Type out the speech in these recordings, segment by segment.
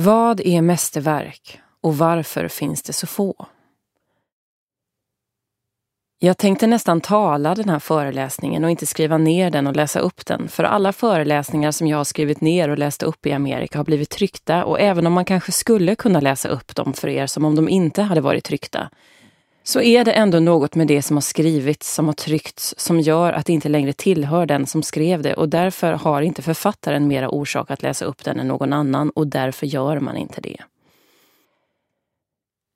Vad är mästerverk och varför finns det så få? Jag tänkte nästan tala den här föreläsningen och inte skriva ner den och läsa upp den. För alla föreläsningar som jag har skrivit ner och läst upp i Amerika har blivit tryckta och även om man kanske skulle kunna läsa upp dem för er som om de inte hade varit tryckta, så är det ändå något med det som har skrivits, som har tryckts, som gör att det inte längre tillhör den som skrev det och därför har inte författaren mera orsak att läsa upp den än någon annan och därför gör man inte det.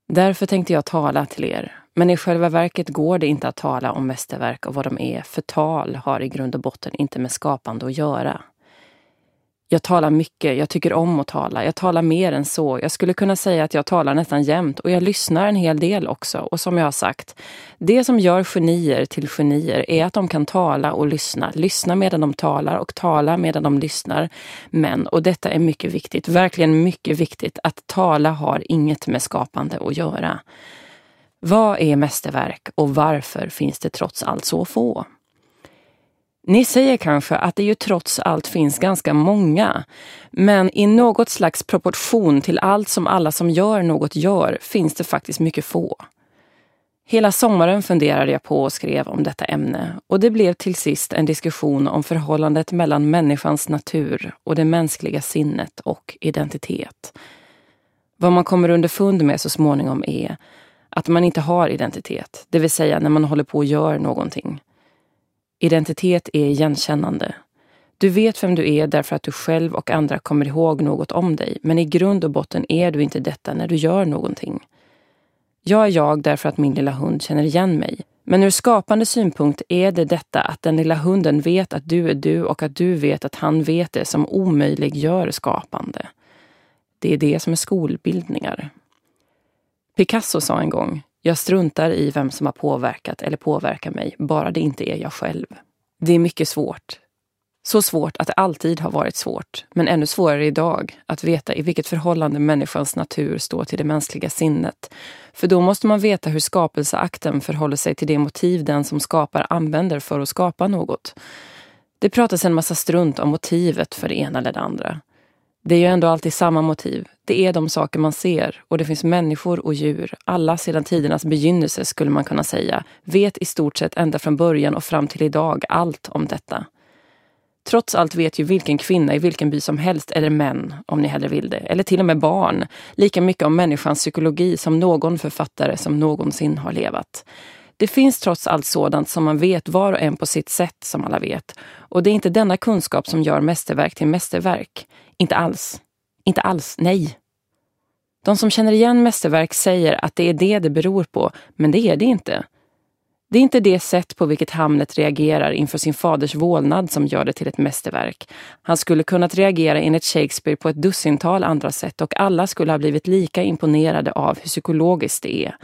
Därför tänkte jag tala till er, men i själva verket går det inte att tala om mästerverk och vad de är, för tal har i grund och botten inte med skapande att göra. Jag talar mycket, jag tycker om att tala, jag talar mer än så. Jag skulle kunna säga att jag talar nästan jämt och jag lyssnar en hel del också. Och som jag har sagt, det som gör genier till genier är att de kan tala och lyssna. Lyssna medan de talar och tala medan de lyssnar. Men, och detta är mycket viktigt, verkligen mycket viktigt, att tala har inget med skapande att göra. Vad är mästerverk och varför finns det trots allt så få? Ni säger kanske att det ju trots allt finns ganska många, men i något slags proportion till allt som alla som gör något gör finns det faktiskt mycket få. Hela sommaren funderade jag på och skrev om detta ämne och det blev till sist en diskussion om förhållandet mellan människans natur och det mänskliga sinnet och identitet. Vad man kommer underfund med så småningom är att man inte har identitet, det vill säga när man håller på och gör någonting. Identitet är igenkännande. Du vet vem du är därför att du själv och andra kommer ihåg något om dig, men i grund och botten är du inte detta när du gör någonting. Jag är jag därför att min lilla hund känner igen mig. Men ur skapande synpunkt är det detta att den lilla hunden vet att du är du och att du vet att han vet det som omöjliggör skapande. Det är det som är skolbildningar. Picasso sa en gång, jag struntar i vem som har påverkat eller påverkar mig, bara det inte är jag själv. Det är mycket svårt. Så svårt att det alltid har varit svårt, men ännu svårare idag, att veta i vilket förhållande människans natur står till det mänskliga sinnet. För då måste man veta hur skapelseakten förhåller sig till det motiv den som skapar använder för att skapa något. Det pratas en massa strunt om motivet för det ena eller det andra. Det är ju ändå alltid samma motiv. Det är de saker man ser och det finns människor och djur, alla sedan tidernas begynnelse skulle man kunna säga, vet i stort sett ända från början och fram till idag allt om detta. Trots allt vet ju vilken kvinna i vilken by som helst, eller män om ni hellre vill det, eller till och med barn, lika mycket om människans psykologi som någon författare som någonsin har levat. Det finns trots allt sådant som man vet var och en på sitt sätt, som alla vet. Och det är inte denna kunskap som gör mästerverk till mästerverk. Inte alls. Inte alls, nej. De som känner igen mästerverk säger att det är det det beror på, men det är det inte. Det är inte det sätt på vilket Hamlet reagerar inför sin faders vålnad som gör det till ett mästerverk. Han skulle kunnat reagera enligt Shakespeare på ett dussintal andra sätt och alla skulle ha blivit lika imponerade av hur psykologiskt det är.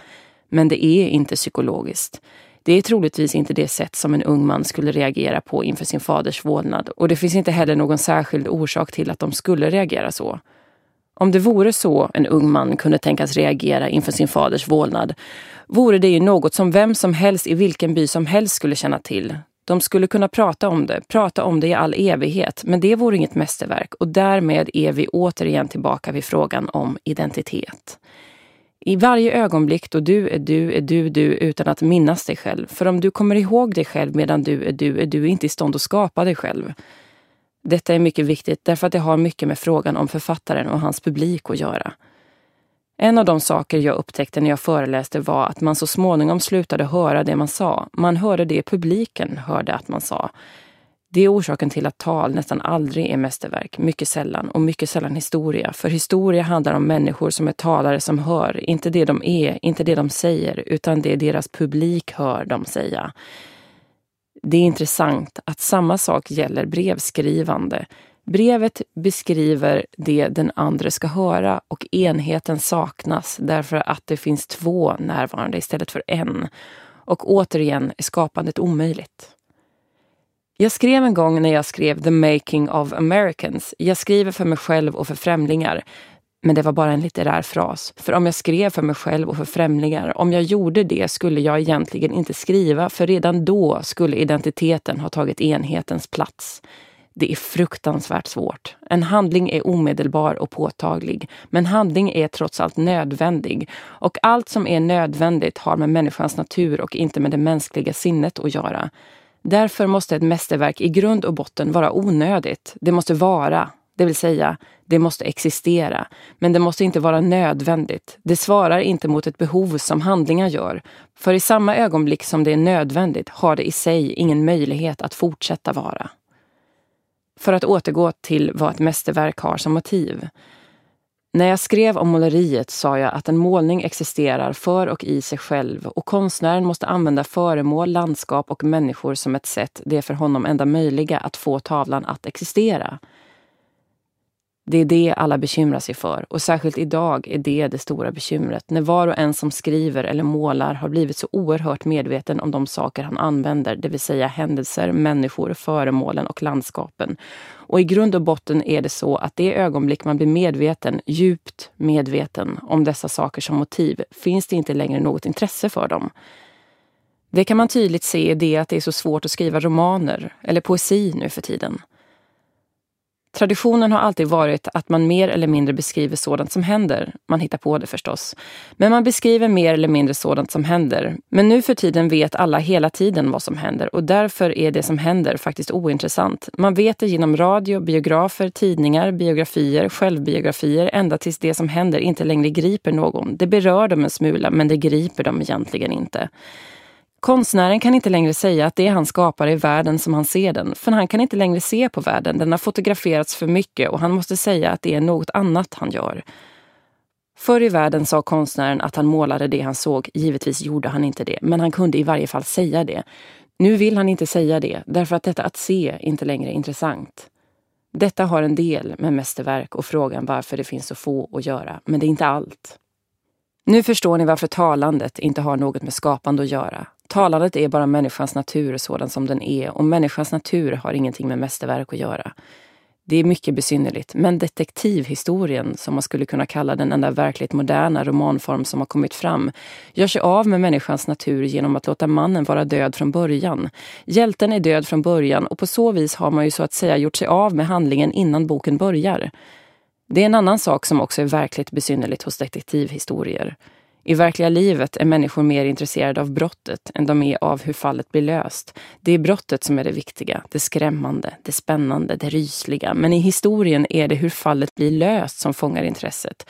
Men det är inte psykologiskt. Det är troligtvis inte det sätt som en ung man skulle reagera på inför sin faders vålnad och det finns inte heller någon särskild orsak till att de skulle reagera så. Om det vore så en ung man kunde tänkas reagera inför sin faders vålnad vore det ju något som vem som helst i vilken by som helst skulle känna till. De skulle kunna prata om det, prata om det i all evighet, men det vore inget mästerverk och därmed är vi återigen tillbaka vid frågan om identitet. I varje ögonblick då du är du är du du utan att minnas dig själv. För om du kommer ihåg dig själv medan du är du är du inte i stånd att skapa dig själv. Detta är mycket viktigt därför att det har mycket med frågan om författaren och hans publik att göra. En av de saker jag upptäckte när jag föreläste var att man så småningom slutade höra det man sa. Man hörde det publiken hörde att man sa. Det är orsaken till att tal nästan aldrig är mästerverk, mycket sällan, och mycket sällan historia. För historia handlar om människor som är talare som hör, inte det de är, inte det de säger, utan det deras publik hör dem säga. Det är intressant att samma sak gäller brevskrivande. Brevet beskriver det den andra ska höra och enheten saknas därför att det finns två närvarande istället för en. Och återigen är skapandet omöjligt. Jag skrev en gång när jag skrev The Making of Americans. Jag skriver för mig själv och för främlingar. Men det var bara en litterär fras. För om jag skrev för mig själv och för främlingar, om jag gjorde det skulle jag egentligen inte skriva, för redan då skulle identiteten ha tagit enhetens plats. Det är fruktansvärt svårt. En handling är omedelbar och påtaglig, men handling är trots allt nödvändig. Och allt som är nödvändigt har med människans natur och inte med det mänskliga sinnet att göra. Därför måste ett mästerverk i grund och botten vara onödigt. Det måste vara, det vill säga, det måste existera. Men det måste inte vara nödvändigt. Det svarar inte mot ett behov som handlingar gör. För i samma ögonblick som det är nödvändigt har det i sig ingen möjlighet att fortsätta vara. För att återgå till vad ett mästerverk har som motiv. När jag skrev om måleriet sa jag att en målning existerar för och i sig själv och konstnären måste använda föremål, landskap och människor som ett sätt det är för honom enda möjliga att få tavlan att existera. Det är det alla bekymrar sig för och särskilt idag är det det stora bekymret när var och en som skriver eller målar har blivit så oerhört medveten om de saker han använder, det vill säga händelser, människor, föremålen och landskapen. Och i grund och botten är det så att det ögonblick man blir medveten, djupt medveten om dessa saker som motiv, finns det inte längre något intresse för dem. Det kan man tydligt se i det att det är så svårt att skriva romaner eller poesi nu för tiden. Traditionen har alltid varit att man mer eller mindre beskriver sådant som händer. Man hittar på det förstås. Men man beskriver mer eller mindre sådant som händer. Men nu för tiden vet alla hela tiden vad som händer och därför är det som händer faktiskt ointressant. Man vet det genom radio, biografer, tidningar, biografier, självbiografier ända tills det som händer inte längre griper någon. Det berör dem en smula men det griper dem egentligen inte. Konstnären kan inte längre säga att det han skapar är världen som han ser den, för han kan inte längre se på världen. Den har fotograferats för mycket och han måste säga att det är något annat han gör. Förr i världen sa konstnären att han målade det han såg. Givetvis gjorde han inte det, men han kunde i varje fall säga det. Nu vill han inte säga det, därför att detta att se inte längre är intressant. Detta har en del med mästerverk och frågan varför det finns så få att göra, men det är inte allt. Nu förstår ni varför talandet inte har något med skapande att göra. Talandet är bara människans natur sådan som den är och människans natur har ingenting med mästerverk att göra. Det är mycket besynnerligt, men detektivhistorien, som man skulle kunna kalla den enda verkligt moderna romanform som har kommit fram, gör sig av med människans natur genom att låta mannen vara död från början. Hjälten är död från början och på så vis har man ju så att säga gjort sig av med handlingen innan boken börjar. Det är en annan sak som också är verkligt besynnerligt hos detektivhistorier. I verkliga livet är människor mer intresserade av brottet än de är av hur fallet blir löst. Det är brottet som är det viktiga, det skrämmande, det spännande, det rysliga. Men i historien är det hur fallet blir löst som fångar intresset.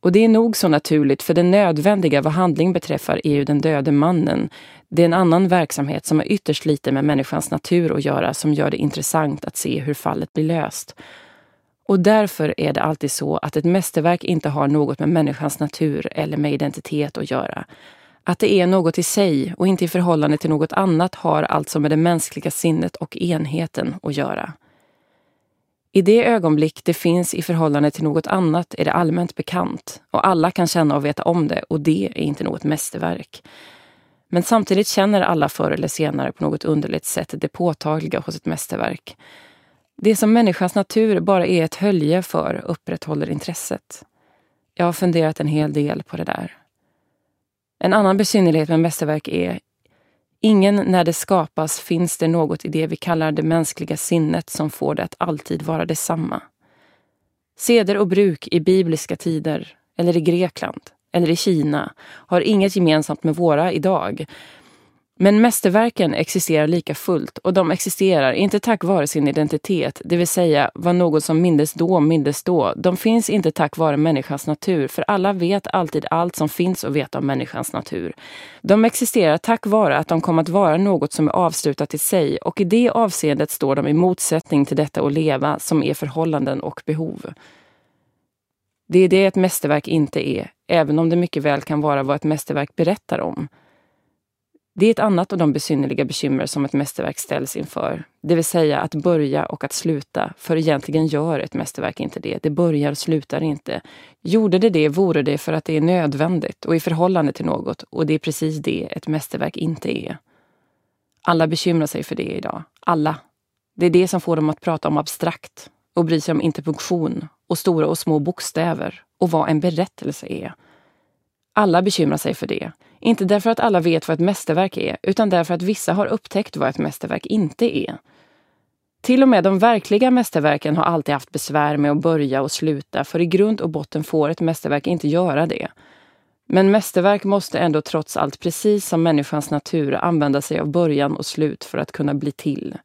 Och det är nog så naturligt, för det nödvändiga vad handling beträffar är ju den döde mannen. Det är en annan verksamhet som har ytterst lite med människans natur att göra som gör det intressant att se hur fallet blir löst. Och därför är det alltid så att ett mästerverk inte har något med människans natur eller med identitet att göra. Att det är något i sig och inte i förhållande till något annat har alltså med det mänskliga sinnet och enheten att göra. I det ögonblick det finns i förhållande till något annat är det allmänt bekant och alla kan känna och veta om det och det är inte något mästerverk. Men samtidigt känner alla förr eller senare på något underligt sätt det påtagliga hos ett mästerverk. Det som människans natur bara är ett hölje för upprätthåller intresset. Jag har funderat en hel del på det där. En annan besynnerlighet med mästerverk är Ingen när det skapas finns det något i det vi kallar det mänskliga sinnet som får det att alltid vara detsamma. Seder och bruk i bibliska tider, eller i Grekland, eller i Kina har inget gemensamt med våra idag, men mästerverken existerar lika fullt och de existerar inte tack vare sin identitet, det vill säga vad något som mindes då mindes då. De finns inte tack vare människans natur, för alla vet alltid allt som finns att veta om människans natur. De existerar tack vare att de kommer att vara något som är avslutat i sig och i det avseendet står de i motsättning till detta att leva som är förhållanden och behov. Det är det ett mästerverk inte är, även om det mycket väl kan vara vad ett mästerverk berättar om. Det är ett annat av de besynnerliga bekymmer som ett mästerverk ställs inför. Det vill säga att börja och att sluta. För egentligen gör ett mästerverk inte det. Det börjar och slutar inte. Gjorde det det vore det för att det är nödvändigt och i förhållande till något. Och det är precis det ett mästerverk inte är. Alla bekymrar sig för det idag. Alla. Det är det som får dem att prata om abstrakt och bry sig om interpunktion och stora och små bokstäver och vad en berättelse är. Alla bekymrar sig för det. Inte därför att alla vet vad ett mästerverk är, utan därför att vissa har upptäckt vad ett mästerverk inte är. Till och med de verkliga mästerverken har alltid haft besvär med att börja och sluta, för i grund och botten får ett mästerverk inte göra det. Men mästerverk måste ändå trots allt, precis som människans natur, använda sig av början och slut för att kunna bli till.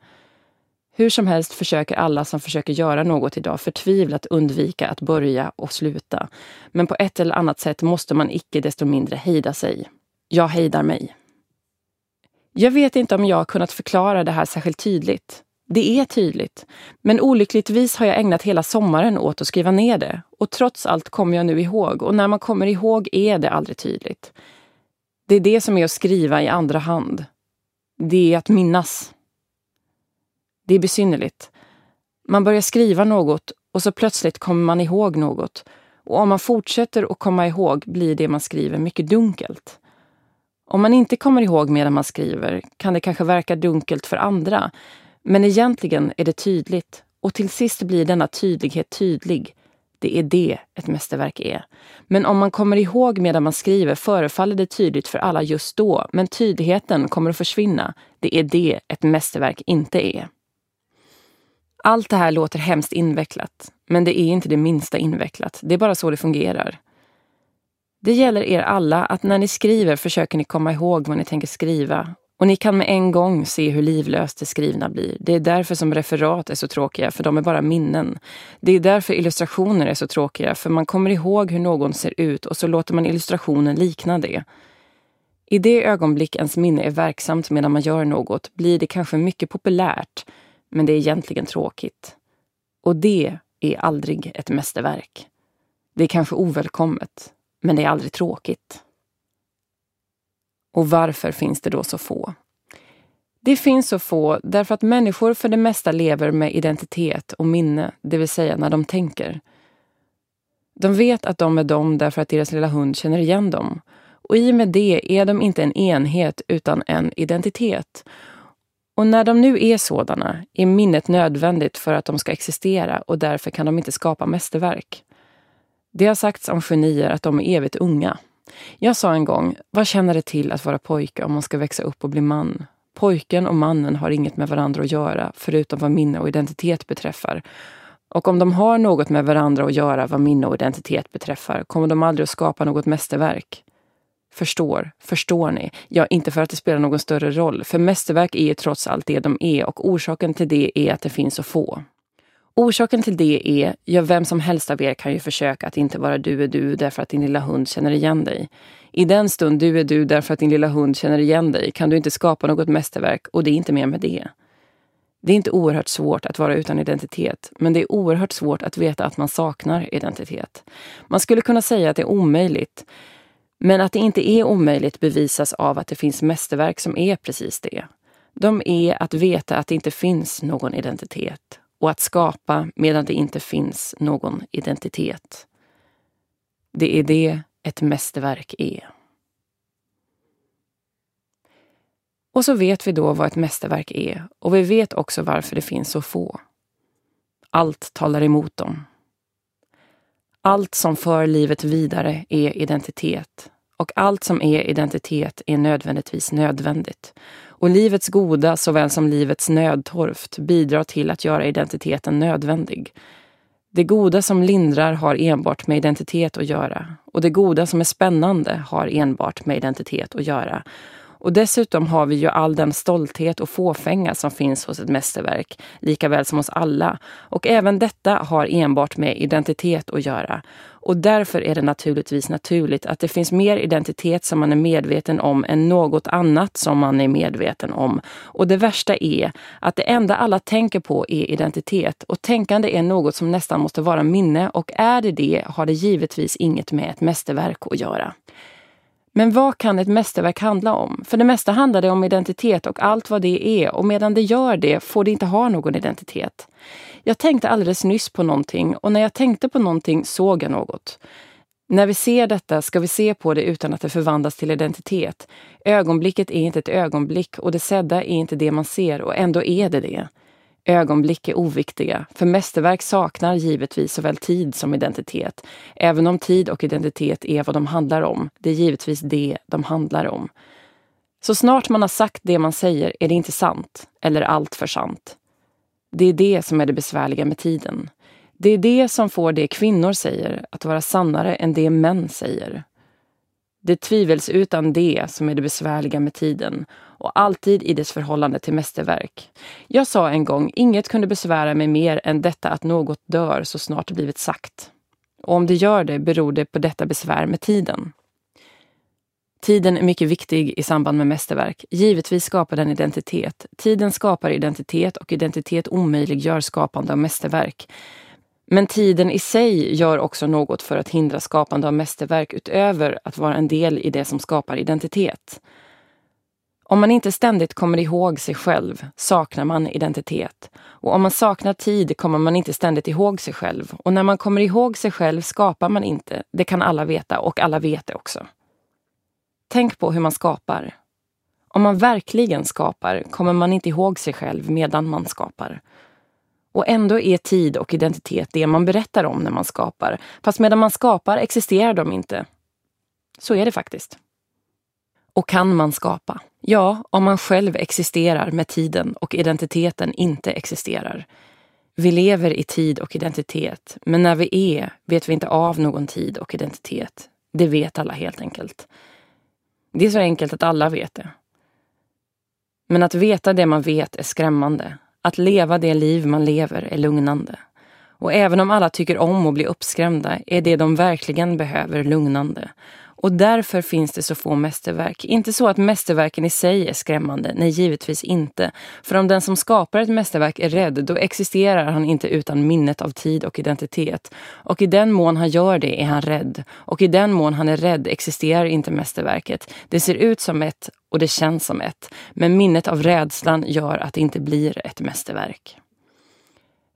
Hur som helst försöker alla som försöker göra något idag förtvivlat undvika att börja och sluta. Men på ett eller annat sätt måste man icke desto mindre hejda sig. Jag hejdar mig. Jag vet inte om jag har kunnat förklara det här särskilt tydligt. Det är tydligt, men olyckligtvis har jag ägnat hela sommaren åt att skriva ner det. Och trots allt kommer jag nu ihåg, och när man kommer ihåg är det aldrig tydligt. Det är det som är att skriva i andra hand. Det är att minnas. Det är besynnerligt. Man börjar skriva något och så plötsligt kommer man ihåg något. Och om man fortsätter att komma ihåg blir det man skriver mycket dunkelt. Om man inte kommer ihåg medan man skriver kan det kanske verka dunkelt för andra, men egentligen är det tydligt och till sist blir denna tydlighet tydlig. Det är det ett mästerverk är. Men om man kommer ihåg medan man skriver förefaller det tydligt för alla just då, men tydligheten kommer att försvinna. Det är det ett mästerverk inte är. Allt det här låter hemskt invecklat, men det är inte det minsta invecklat. Det är bara så det fungerar. Det gäller er alla att när ni skriver försöker ni komma ihåg vad ni tänker skriva och ni kan med en gång se hur livlöst det skrivna blir. Det är därför som referat är så tråkiga, för de är bara minnen. Det är därför illustrationer är så tråkiga, för man kommer ihåg hur någon ser ut och så låter man illustrationen likna det. I det ögonblick ens minne är verksamt medan man gör något blir det kanske mycket populärt, men det är egentligen tråkigt. Och det är aldrig ett mästerverk. Det är kanske ovälkommet, men det är aldrig tråkigt. Och varför finns det då så få? Det finns så få därför att människor för det mesta lever med identitet och minne, det vill säga när de tänker. De vet att de är de därför att deras lilla hund känner igen dem. Och i och med det är de inte en enhet utan en identitet. Och när de nu är sådana är minnet nödvändigt för att de ska existera och därför kan de inte skapa mästerverk. Det har sagts om genier att de är evigt unga. Jag sa en gång, vad känner det till att vara pojke om man ska växa upp och bli man? Pojken och mannen har inget med varandra att göra, förutom vad minne och identitet beträffar. Och om de har något med varandra att göra vad minne och identitet beträffar, kommer de aldrig att skapa något mästerverk. Förstår, förstår ni? Ja, inte för att det spelar någon större roll, för mästerverk är ju trots allt det de är och orsaken till det är att det finns så få. Orsaken till det är, ja vem som helst av er kan ju försöka att inte vara du är du därför att din lilla hund känner igen dig. I den stund du är du därför att din lilla hund känner igen dig kan du inte skapa något mästerverk och det är inte mer med det. Det är inte oerhört svårt att vara utan identitet, men det är oerhört svårt att veta att man saknar identitet. Man skulle kunna säga att det är omöjligt, men att det inte är omöjligt bevisas av att det finns mästerverk som är precis det. De är att veta att det inte finns någon identitet och att skapa medan det inte finns någon identitet. Det är det ett mästerverk är. Och så vet vi då vad ett mästerverk är och vi vet också varför det finns så få. Allt talar emot dem. Allt som för livet vidare är identitet och allt som är identitet är nödvändigtvis nödvändigt. Och livets goda såväl som livets nödtorft bidrar till att göra identiteten nödvändig. Det goda som lindrar har enbart med identitet att göra och det goda som är spännande har enbart med identitet att göra. Och dessutom har vi ju all den stolthet och fåfänga som finns hos ett mästerverk, lika väl som hos alla. Och även detta har enbart med identitet att göra. Och därför är det naturligtvis naturligt att det finns mer identitet som man är medveten om än något annat som man är medveten om. Och det värsta är att det enda alla tänker på är identitet. Och tänkande är något som nästan måste vara minne och är det det har det givetvis inget med ett mästerverk att göra. Men vad kan ett mästerverk handla om? För det mesta handlar det om identitet och allt vad det är och medan det gör det får det inte ha någon identitet. Jag tänkte alldeles nyss på någonting och när jag tänkte på någonting såg jag något. När vi ser detta ska vi se på det utan att det förvandlas till identitet. Ögonblicket är inte ett ögonblick och det sedda är inte det man ser och ändå är det det. Ögonblick är oviktiga, för mästerverk saknar givetvis såväl tid som identitet. Även om tid och identitet är vad de handlar om. Det är givetvis det de handlar om. Så snart man har sagt det man säger är det inte sant, eller allt för sant. Det är det som är det besvärliga med tiden. Det är det som får det kvinnor säger att vara sannare än det män säger. Det är tvivelsutan det som är det besvärliga med tiden och alltid i dess förhållande till mästerverk. Jag sa en gång, inget kunde besvära mig mer än detta att något dör så snart det blivit sagt. Och om det gör det beror det på detta besvär med tiden. Tiden är mycket viktig i samband med mästerverk. Givetvis skapar den identitet. Tiden skapar identitet och identitet omöjliggör skapande av mästerverk. Men tiden i sig gör också något för att hindra skapande av mästerverk utöver att vara en del i det som skapar identitet. Om man inte ständigt kommer ihåg sig själv saknar man identitet. Och om man saknar tid kommer man inte ständigt ihåg sig själv. Och när man kommer ihåg sig själv skapar man inte. Det kan alla veta och alla vet det också. Tänk på hur man skapar. Om man verkligen skapar kommer man inte ihåg sig själv medan man skapar. Och ändå är tid och identitet det man berättar om när man skapar. Fast medan man skapar existerar de inte. Så är det faktiskt. Och kan man skapa? Ja, om man själv existerar med tiden och identiteten inte existerar. Vi lever i tid och identitet, men när vi är vet vi inte av någon tid och identitet. Det vet alla helt enkelt. Det är så enkelt att alla vet det. Men att veta det man vet är skrämmande. Att leva det liv man lever är lugnande. Och även om alla tycker om att bli uppskrämda är det de verkligen behöver lugnande. Och därför finns det så få mästerverk. Inte så att mästerverken i sig är skrämmande, nej givetvis inte. För om den som skapar ett mästerverk är rädd, då existerar han inte utan minnet av tid och identitet. Och i den mån han gör det är han rädd. Och i den mån han är rädd existerar inte mästerverket. Det ser ut som ett och det känns som ett. Men minnet av rädslan gör att det inte blir ett mästerverk.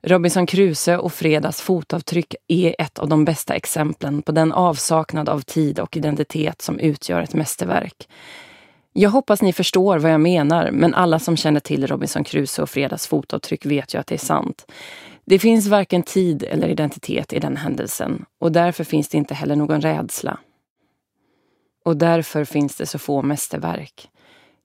Robinson Crusoe och Fredas fotavtryck är ett av de bästa exemplen på den avsaknad av tid och identitet som utgör ett mästerverk. Jag hoppas ni förstår vad jag menar, men alla som känner till Robinson Crusoe och Fredas fotavtryck vet ju att det är sant. Det finns varken tid eller identitet i den händelsen och därför finns det inte heller någon rädsla. Och därför finns det så få mästerverk.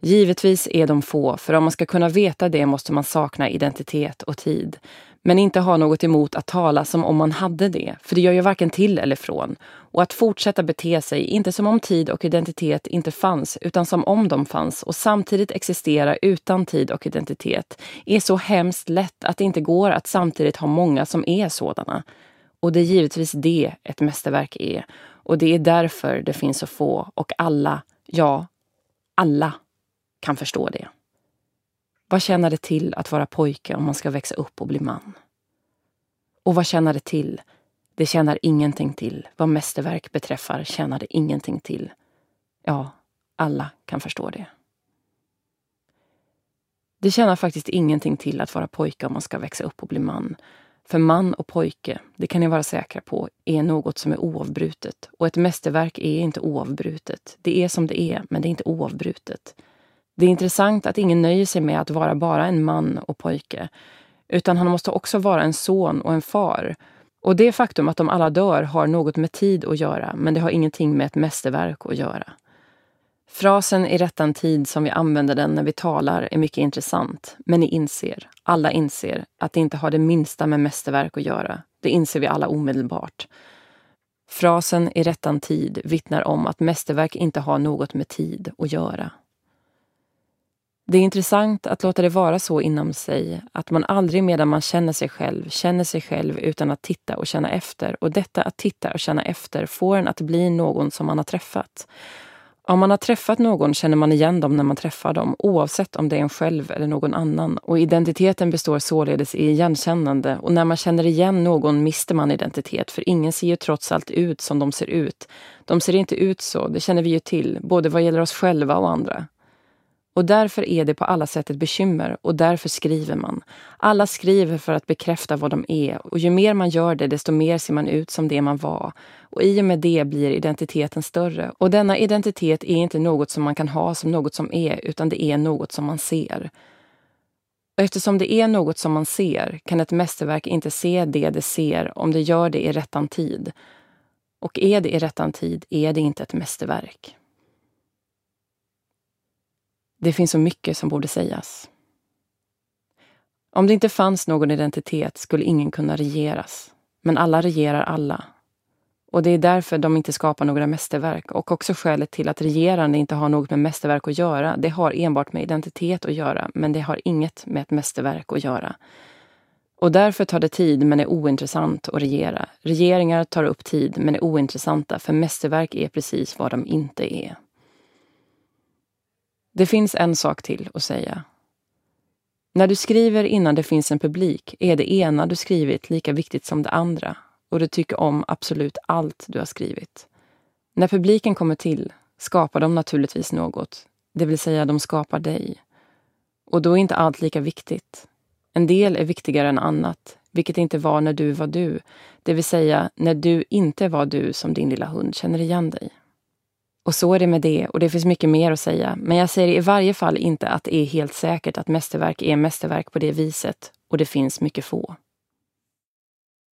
Givetvis är de få, för om man ska kunna veta det måste man sakna identitet och tid men inte ha något emot att tala som om man hade det, för det gör ju varken till eller från. Och att fortsätta bete sig, inte som om tid och identitet inte fanns, utan som om de fanns och samtidigt existera utan tid och identitet, är så hemskt lätt att det inte går att samtidigt ha många som är sådana. Och det är givetvis det ett mästerverk är. Och det är därför det finns så få och alla, ja, alla kan förstå det. Vad tjänar det till att vara pojke om man ska växa upp och bli man? Och vad tjänar det till? Det tjänar ingenting till. Vad mästerverk beträffar tjänar det ingenting till. Ja, alla kan förstå det. Det tjänar faktiskt ingenting till att vara pojke om man ska växa upp och bli man. För man och pojke, det kan ni vara säkra på, är något som är oavbrutet. Och ett mästerverk är inte oavbrutet. Det är som det är, men det är inte oavbrutet. Det är intressant att ingen nöjer sig med att vara bara en man och pojke, utan han måste också vara en son och en far. Och det faktum att de alla dör har något med tid att göra, men det har ingenting med ett mästerverk att göra. Frasen i rättan tid som vi använder den när vi talar är mycket intressant, men ni inser, alla inser, att det inte har det minsta med mästerverk att göra. Det inser vi alla omedelbart. Frasen i rättan tid vittnar om att mästerverk inte har något med tid att göra. Det är intressant att låta det vara så inom sig, att man aldrig medan man känner sig själv, känner sig själv utan att titta och känna efter. Och detta att titta och känna efter får en att bli någon som man har träffat. Om man har träffat någon känner man igen dem när man träffar dem, oavsett om det är en själv eller någon annan. Och identiteten består således i igenkännande. Och när man känner igen någon mister man identitet, för ingen ser ju trots allt ut som de ser ut. De ser inte ut så, det känner vi ju till, både vad gäller oss själva och andra. Och därför är det på alla sätt ett bekymmer och därför skriver man. Alla skriver för att bekräfta vad de är och ju mer man gör det desto mer ser man ut som det man var. Och i och med det blir identiteten större. Och denna identitet är inte något som man kan ha som något som är utan det är något som man ser. Och eftersom det är något som man ser kan ett mästerverk inte se det det ser om det gör det i rättan tid. Och är det i rättan tid är det inte ett mästerverk. Det finns så mycket som borde sägas. Om det inte fanns någon identitet skulle ingen kunna regeras. Men alla regerar alla. Och det är därför de inte skapar några mästerverk och också skälet till att regerande inte har något med mästerverk att göra. Det har enbart med identitet att göra, men det har inget med ett mästerverk att göra. Och därför tar det tid, men är ointressant att regera. Regeringar tar upp tid, men är ointressanta, för mästerverk är precis vad de inte är. Det finns en sak till att säga. När du skriver innan det finns en publik är det ena du skrivit lika viktigt som det andra och du tycker om absolut allt du har skrivit. När publiken kommer till skapar de naturligtvis något, det vill säga de skapar dig. Och då är inte allt lika viktigt. En del är viktigare än annat, vilket inte var när du var du, det vill säga när du inte var du som din lilla hund känner igen dig. Och så är det med det, och det finns mycket mer att säga, men jag säger i varje fall inte att det är helt säkert att mästerverk är mästerverk på det viset, och det finns mycket få.